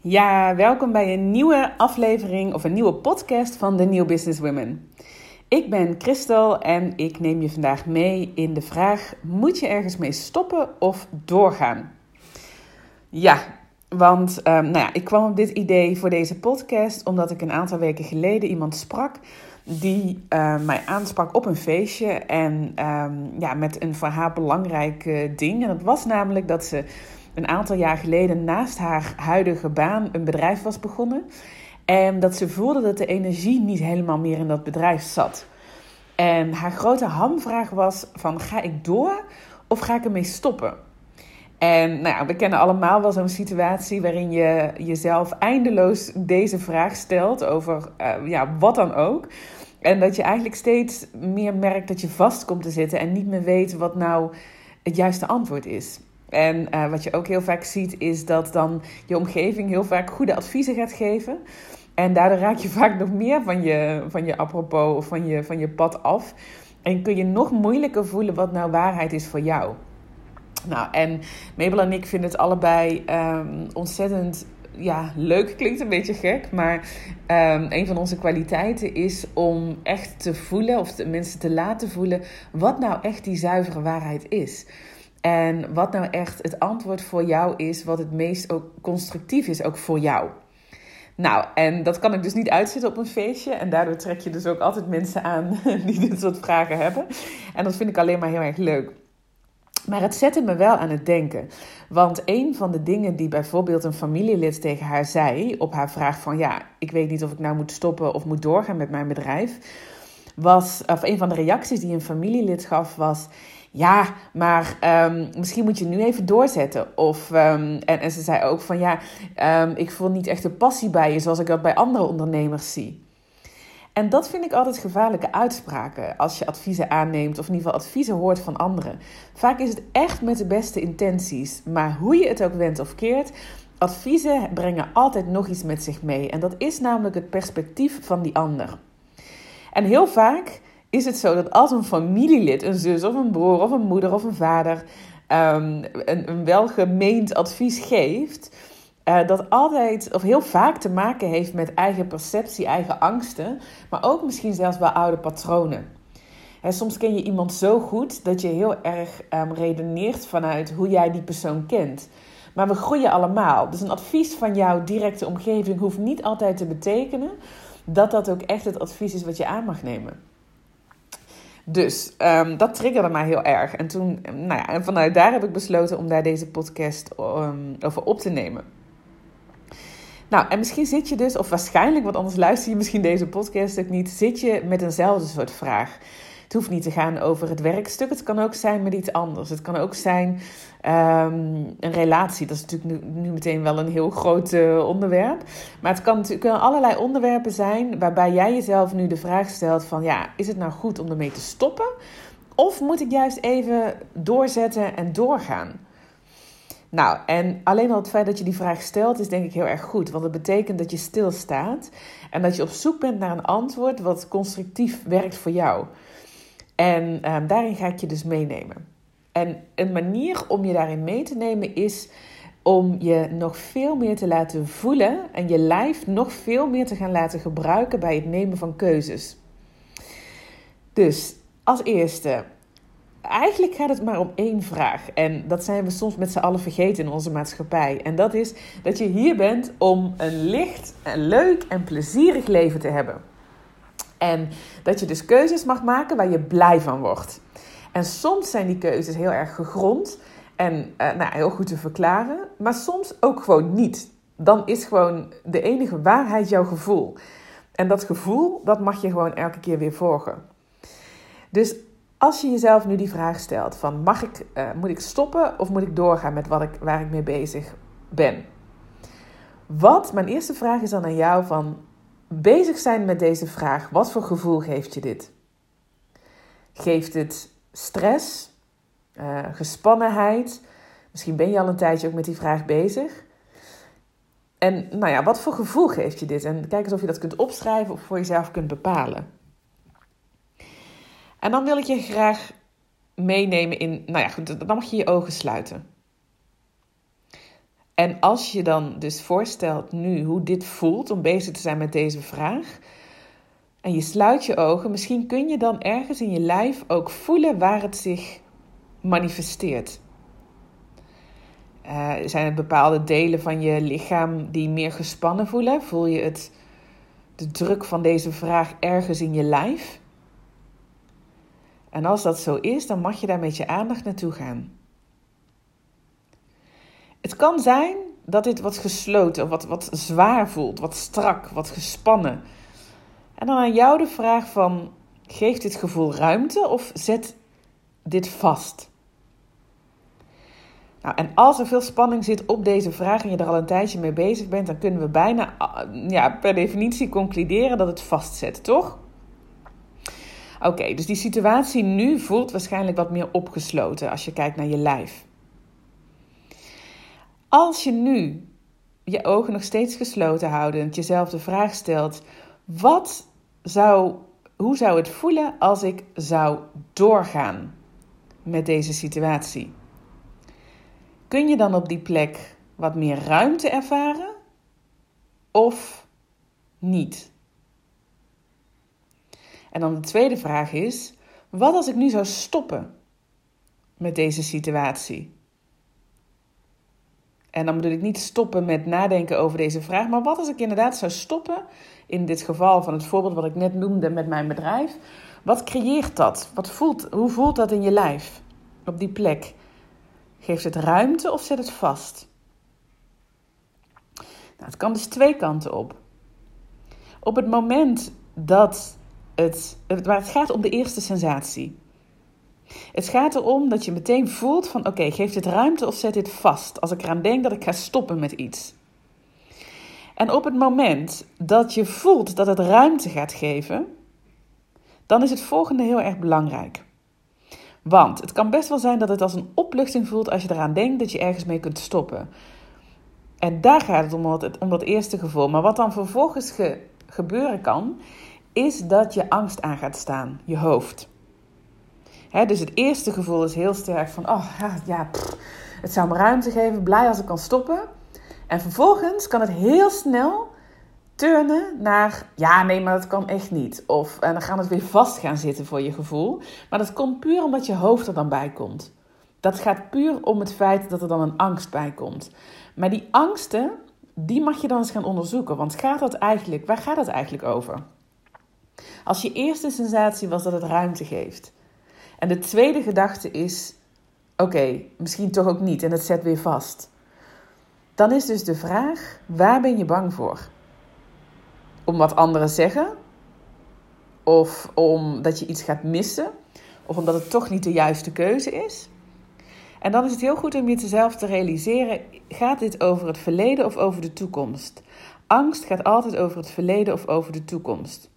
Ja, welkom bij een nieuwe aflevering of een nieuwe podcast van de New Business Women. Ik ben Christel en ik neem je vandaag mee in de vraag: moet je ergens mee stoppen of doorgaan? Ja, want um, nou ja, ik kwam op dit idee voor deze podcast omdat ik een aantal weken geleden iemand sprak die uh, mij aansprak op een feestje en um, ja, met een voor haar belangrijk ding. En dat was namelijk dat ze een aantal jaar geleden naast haar huidige baan een bedrijf was begonnen. En dat ze voelde dat de energie niet helemaal meer in dat bedrijf zat. En haar grote hamvraag was van ga ik door of ga ik ermee stoppen? En nou ja, we kennen allemaal wel zo'n situatie waarin je jezelf eindeloos deze vraag stelt over uh, ja, wat dan ook. En dat je eigenlijk steeds meer merkt dat je vast komt te zitten en niet meer weet wat nou het juiste antwoord is. En uh, wat je ook heel vaak ziet, is dat dan je omgeving heel vaak goede adviezen gaat geven. En daardoor raak je vaak nog meer van je, van je apropos of van je, van je pad af. En kun je nog moeilijker voelen wat nou waarheid is voor jou. Nou, en Mabel en ik vinden het allebei um, ontzettend ja, leuk. Klinkt een beetje gek, maar um, een van onze kwaliteiten is om echt te voelen, of de mensen te laten voelen, wat nou echt die zuivere waarheid is. En wat nou echt het antwoord voor jou is, wat het meest ook constructief is, ook voor jou. Nou, en dat kan ik dus niet uitzetten op een feestje. En daardoor trek je dus ook altijd mensen aan die dit soort vragen hebben. En dat vind ik alleen maar heel erg leuk. Maar het zette me wel aan het denken. Want een van de dingen die bijvoorbeeld een familielid tegen haar zei op haar vraag van ja, ik weet niet of ik nou moet stoppen of moet doorgaan met mijn bedrijf, was, of een van de reacties die een familielid gaf was ja, maar um, misschien moet je nu even doorzetten. Of, um, en, en ze zei ook van ja, um, ik voel niet echt de passie bij je zoals ik dat bij andere ondernemers zie. En dat vind ik altijd gevaarlijke uitspraken als je adviezen aanneemt of in ieder geval adviezen hoort van anderen. Vaak is het echt met de beste intenties, maar hoe je het ook wendt of keert, adviezen brengen altijd nog iets met zich mee. En dat is namelijk het perspectief van die ander. En heel vaak is het zo dat als een familielid, een zus of een broer of een moeder of een vader, um, een, een welgemeend advies geeft, uh, dat altijd of heel vaak te maken heeft met eigen perceptie, eigen angsten, maar ook misschien zelfs wel oude patronen. Soms ken je iemand zo goed dat je heel erg um, redeneert vanuit hoe jij die persoon kent. Maar we groeien allemaal. Dus een advies van jouw directe omgeving hoeft niet altijd te betekenen dat dat ook echt het advies is wat je aan mag nemen. Dus um, dat triggerde mij heel erg. En toen, nou ja, en vanuit daar heb ik besloten om daar deze podcast um, over op te nemen. Nou, en misschien zit je dus, of waarschijnlijk, want anders luister je misschien deze podcast ook niet, zit je met eenzelfde soort vraag. Het hoeft niet te gaan over het werkstuk. Het kan ook zijn met iets anders. Het kan ook zijn um, een relatie. Dat is natuurlijk nu, meteen wel een heel groot uh, onderwerp. Maar het kan kunnen allerlei onderwerpen zijn waarbij jij jezelf nu de vraag stelt van ja, is het nou goed om ermee te stoppen? Of moet ik juist even doorzetten en doorgaan? Nou, en alleen al het feit dat je die vraag stelt is denk ik heel erg goed. Want het betekent dat je stilstaat en dat je op zoek bent naar een antwoord wat constructief werkt voor jou. En um, daarin ga ik je dus meenemen. En een manier om je daarin mee te nemen is om je nog veel meer te laten voelen en je lijf nog veel meer te gaan laten gebruiken bij het nemen van keuzes. Dus als eerste, eigenlijk gaat het maar om één vraag. En dat zijn we soms met z'n allen vergeten in onze maatschappij. En dat is dat je hier bent om een licht, en leuk en plezierig leven te hebben. En dat je dus keuzes mag maken waar je blij van wordt. En soms zijn die keuzes heel erg gegrond en uh, nou, heel goed te verklaren, maar soms ook gewoon niet. Dan is gewoon de enige waarheid jouw gevoel. En dat gevoel, dat mag je gewoon elke keer weer volgen. Dus als je jezelf nu die vraag stelt van mag ik, uh, moet ik stoppen of moet ik doorgaan met wat ik, waar ik mee bezig ben? Wat, mijn eerste vraag is dan aan jou van bezig zijn met deze vraag, wat voor gevoel geeft je dit? Geeft het stress, uh, gespannenheid? Misschien ben je al een tijdje ook met die vraag bezig. En nou ja, wat voor gevoel geeft je dit? En kijk eens of je dat kunt opschrijven of voor jezelf kunt bepalen. En dan wil ik je graag meenemen in, nou ja, dan mag je je ogen sluiten. En als je dan dus voorstelt nu hoe dit voelt om bezig te zijn met deze vraag. En je sluit je ogen, misschien kun je dan ergens in je lijf ook voelen waar het zich manifesteert. Uh, zijn het bepaalde delen van je lichaam die meer gespannen voelen? Voel je het, de druk van deze vraag ergens in je lijf? En als dat zo is, dan mag je daar met je aandacht naartoe gaan. Het kan zijn dat dit wat gesloten, wat, wat zwaar voelt, wat strak, wat gespannen. En dan aan jou de vraag van, geeft dit gevoel ruimte of zet dit vast? Nou, en als er veel spanning zit op deze vraag en je er al een tijdje mee bezig bent, dan kunnen we bijna ja, per definitie concluderen dat het vastzet, toch? Oké, dus die situatie nu voelt waarschijnlijk wat meer opgesloten als je kijkt naar je lijf. Als je nu je ogen nog steeds gesloten houdt en jezelf de vraag stelt: wat zou, hoe zou het voelen als ik zou doorgaan met deze situatie? Kun je dan op die plek wat meer ruimte ervaren of niet? En dan de tweede vraag is: wat als ik nu zou stoppen met deze situatie? En dan bedoel ik niet stoppen met nadenken over deze vraag, maar wat als ik inderdaad zou stoppen, in dit geval van het voorbeeld wat ik net noemde met mijn bedrijf, wat creëert dat? Wat voelt, hoe voelt dat in je lijf op die plek? Geeft het ruimte of zet het vast? Nou, het kan dus twee kanten op. Op het moment dat het, waar het gaat om de eerste sensatie. Het gaat erom dat je meteen voelt van oké, geeft dit ruimte of zet dit vast als ik eraan denk dat ik ga stoppen met iets. En op het moment dat je voelt dat het ruimte gaat geven, dan is het volgende heel erg belangrijk. Want het kan best wel zijn dat het als een opluchting voelt als je eraan denkt dat je ergens mee kunt stoppen. En daar gaat het om, het, om dat eerste gevoel. Maar wat dan vervolgens gebeuren kan, is dat je angst aan gaat staan, je hoofd. Dus het eerste gevoel is heel sterk van, oh ja, ja het zou me ruimte geven, blij als ik kan stoppen. En vervolgens kan het heel snel turnen naar, ja nee, maar dat kan echt niet. Of en dan gaan het weer vast gaan zitten voor je gevoel. Maar dat komt puur omdat je hoofd er dan bij komt. Dat gaat puur om het feit dat er dan een angst bij komt. Maar die angsten, die mag je dan eens gaan onderzoeken. Want gaat dat eigenlijk, waar gaat het eigenlijk over? Als je eerste sensatie was dat het ruimte geeft. En de tweede gedachte is: oké, misschien toch ook niet en het zet weer vast. Dan is dus de vraag: waar ben je bang voor? Om wat anderen zeggen? Of omdat je iets gaat missen? Of omdat het toch niet de juiste keuze is? En dan is het heel goed om jezelf te realiseren: gaat dit over het verleden of over de toekomst? Angst gaat altijd over het verleden of over de toekomst.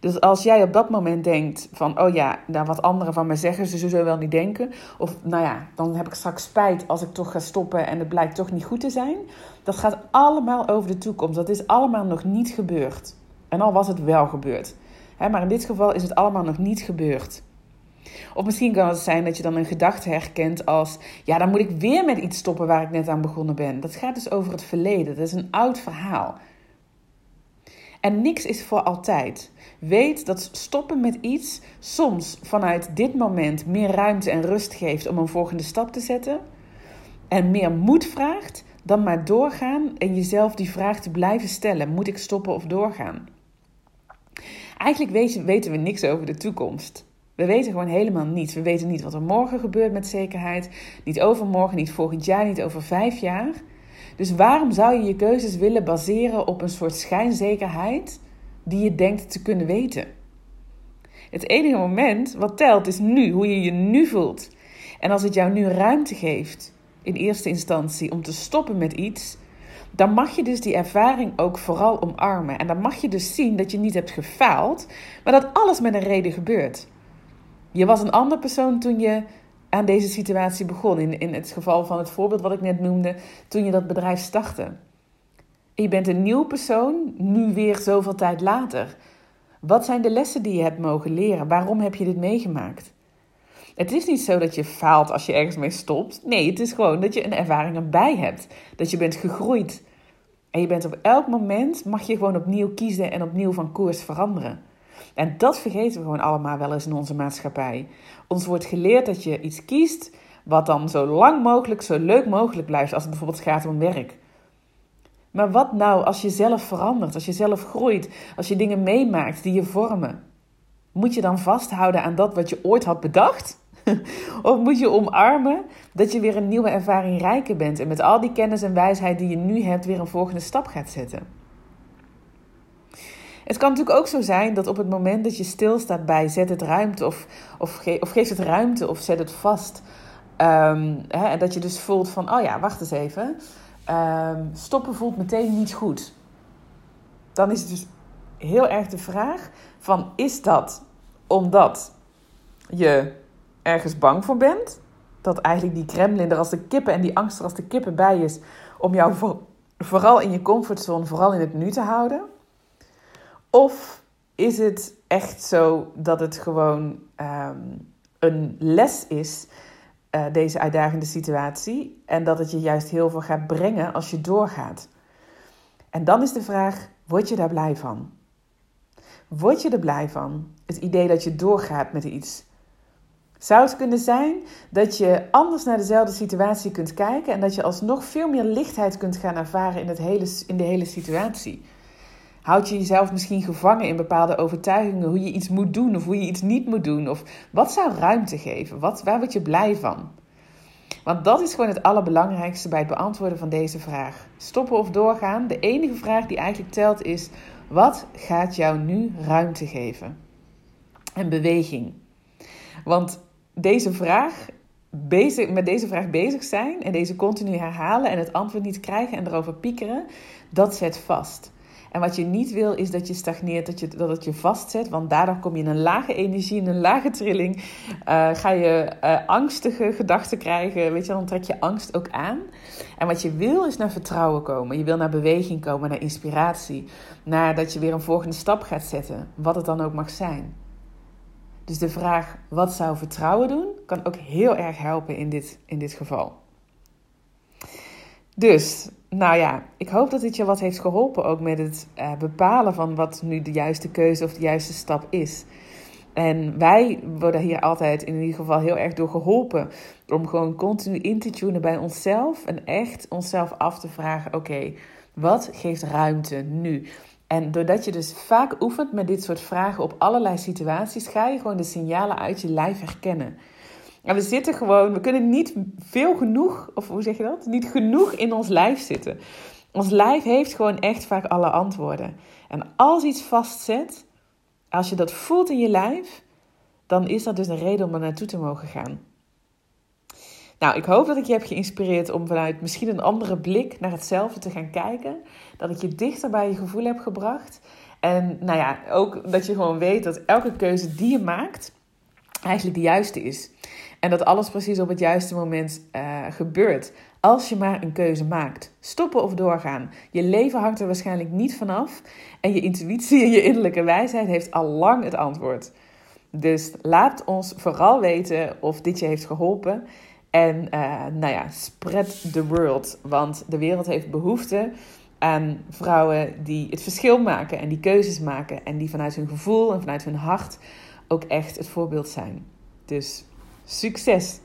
Dus als jij op dat moment denkt van, oh ja, nou, wat anderen van mij zeggen, ze zullen wel niet denken. Of nou ja, dan heb ik straks spijt als ik toch ga stoppen en het blijkt toch niet goed te zijn. Dat gaat allemaal over de toekomst. Dat is allemaal nog niet gebeurd. En al was het wel gebeurd. maar in dit geval is het allemaal nog niet gebeurd. Of misschien kan het zijn dat je dan een gedachte herkent als: ja, dan moet ik weer met iets stoppen waar ik net aan begonnen ben. Dat gaat dus over het verleden. Dat is een oud verhaal. En niks is voor altijd. Weet dat stoppen met iets soms vanuit dit moment meer ruimte en rust geeft om een volgende stap te zetten. En meer moed vraagt dan maar doorgaan en jezelf die vraag te blijven stellen: moet ik stoppen of doorgaan? Eigenlijk weten we niks over de toekomst. We weten gewoon helemaal niets. We weten niet wat er morgen gebeurt met zekerheid. Niet overmorgen, niet volgend jaar, niet over vijf jaar. Dus waarom zou je je keuzes willen baseren op een soort schijnzekerheid die je denkt te kunnen weten? Het enige moment wat telt is nu, hoe je je nu voelt. En als het jou nu ruimte geeft, in eerste instantie, om te stoppen met iets, dan mag je dus die ervaring ook vooral omarmen. En dan mag je dus zien dat je niet hebt gefaald, maar dat alles met een reden gebeurt. Je was een andere persoon toen je aan deze situatie begon. In, in het geval van het voorbeeld wat ik net noemde, toen je dat bedrijf startte. je bent een nieuw persoon, nu weer zoveel tijd later. Wat zijn de lessen die je hebt mogen leren? Waarom heb je dit meegemaakt? Het is niet zo dat je faalt als je ergens mee stopt. Nee, het is gewoon dat je een ervaring erbij hebt. Dat je bent gegroeid. En je bent op elk moment, mag je gewoon opnieuw kiezen en opnieuw van koers veranderen. En dat vergeten we gewoon allemaal wel eens in onze maatschappij. Ons wordt geleerd dat je iets kiest wat dan zo lang mogelijk, zo leuk mogelijk blijft als het bijvoorbeeld gaat om werk. Maar wat nou als je zelf verandert, als je zelf groeit, als je dingen meemaakt die je vormen? Moet je dan vasthouden aan dat wat je ooit had bedacht? of moet je omarmen dat je weer een nieuwe ervaring rijker bent en met al die kennis en wijsheid die je nu hebt weer een volgende stap gaat zetten? Het kan natuurlijk ook zo zijn dat op het moment dat je stilstaat bij zet het ruimte of, of, of geef het ruimte of zet het vast. Um, hè, dat je dus voelt van, oh ja, wacht eens even. Um, stoppen voelt meteen niet goed. Dan is het dus heel erg de vraag van, is dat omdat je ergens bang voor bent? Dat eigenlijk die Kremlin er als de kippen en die angst er als de kippen bij is om jou voor, vooral in je comfortzone, vooral in het nu te houden? Of is het echt zo dat het gewoon um, een les is, uh, deze uitdagende situatie, en dat het je juist heel veel gaat brengen als je doorgaat? En dan is de vraag: word je daar blij van? Word je er blij van? Het idee dat je doorgaat met iets. Zou het kunnen zijn dat je anders naar dezelfde situatie kunt kijken en dat je alsnog veel meer lichtheid kunt gaan ervaren in, het hele, in de hele situatie? Houd je jezelf misschien gevangen in bepaalde overtuigingen hoe je iets moet doen of hoe je iets niet moet doen? Of wat zou ruimte geven? Wat, waar word je blij van? Want dat is gewoon het allerbelangrijkste bij het beantwoorden van deze vraag. Stoppen of doorgaan? De enige vraag die eigenlijk telt is: wat gaat jou nu ruimte geven? En beweging. Want deze vraag, bezig, met deze vraag bezig zijn en deze continu herhalen en het antwoord niet krijgen en erover piekeren, dat zet vast. En wat je niet wil, is dat je stagneert, dat, je, dat het je vastzet. Want daardoor kom je in een lage energie, in een lage trilling. Uh, ga je uh, angstige gedachten krijgen. Weet je, dan trek je angst ook aan. En wat je wil, is naar vertrouwen komen. Je wil naar beweging komen, naar inspiratie. Naar dat je weer een volgende stap gaat zetten. Wat het dan ook mag zijn. Dus de vraag, wat zou vertrouwen doen, kan ook heel erg helpen in dit, in dit geval. Dus nou ja, ik hoop dat dit je wat heeft geholpen ook met het uh, bepalen van wat nu de juiste keuze of de juiste stap is. En wij worden hier altijd in ieder geval heel erg door geholpen. Om gewoon continu in te tunen bij onszelf. En echt onszelf af te vragen: oké, wat geeft ruimte nu? En doordat je dus vaak oefent met dit soort vragen op allerlei situaties, ga je gewoon de signalen uit je lijf herkennen. En we zitten gewoon, we kunnen niet veel genoeg, of hoe zeg je dat? Niet genoeg in ons lijf zitten. Ons lijf heeft gewoon echt vaak alle antwoorden. En als iets vastzet, als je dat voelt in je lijf, dan is dat dus een reden om er naartoe te mogen gaan. Nou, ik hoop dat ik je heb geïnspireerd om vanuit misschien een andere blik naar hetzelfde te gaan kijken. Dat ik je dichter bij je gevoel heb gebracht. En nou ja, ook dat je gewoon weet dat elke keuze die je maakt, eigenlijk de juiste is. En dat alles precies op het juiste moment uh, gebeurt. Als je maar een keuze maakt. Stoppen of doorgaan. Je leven hangt er waarschijnlijk niet vanaf. En je intuïtie en je innerlijke wijsheid heeft al lang het antwoord. Dus laat ons vooral weten of dit je heeft geholpen. En uh, nou ja, spread the world. Want de wereld heeft behoefte aan vrouwen die het verschil maken en die keuzes maken. En die vanuit hun gevoel en vanuit hun hart ook echt het voorbeeld zijn. Dus succes!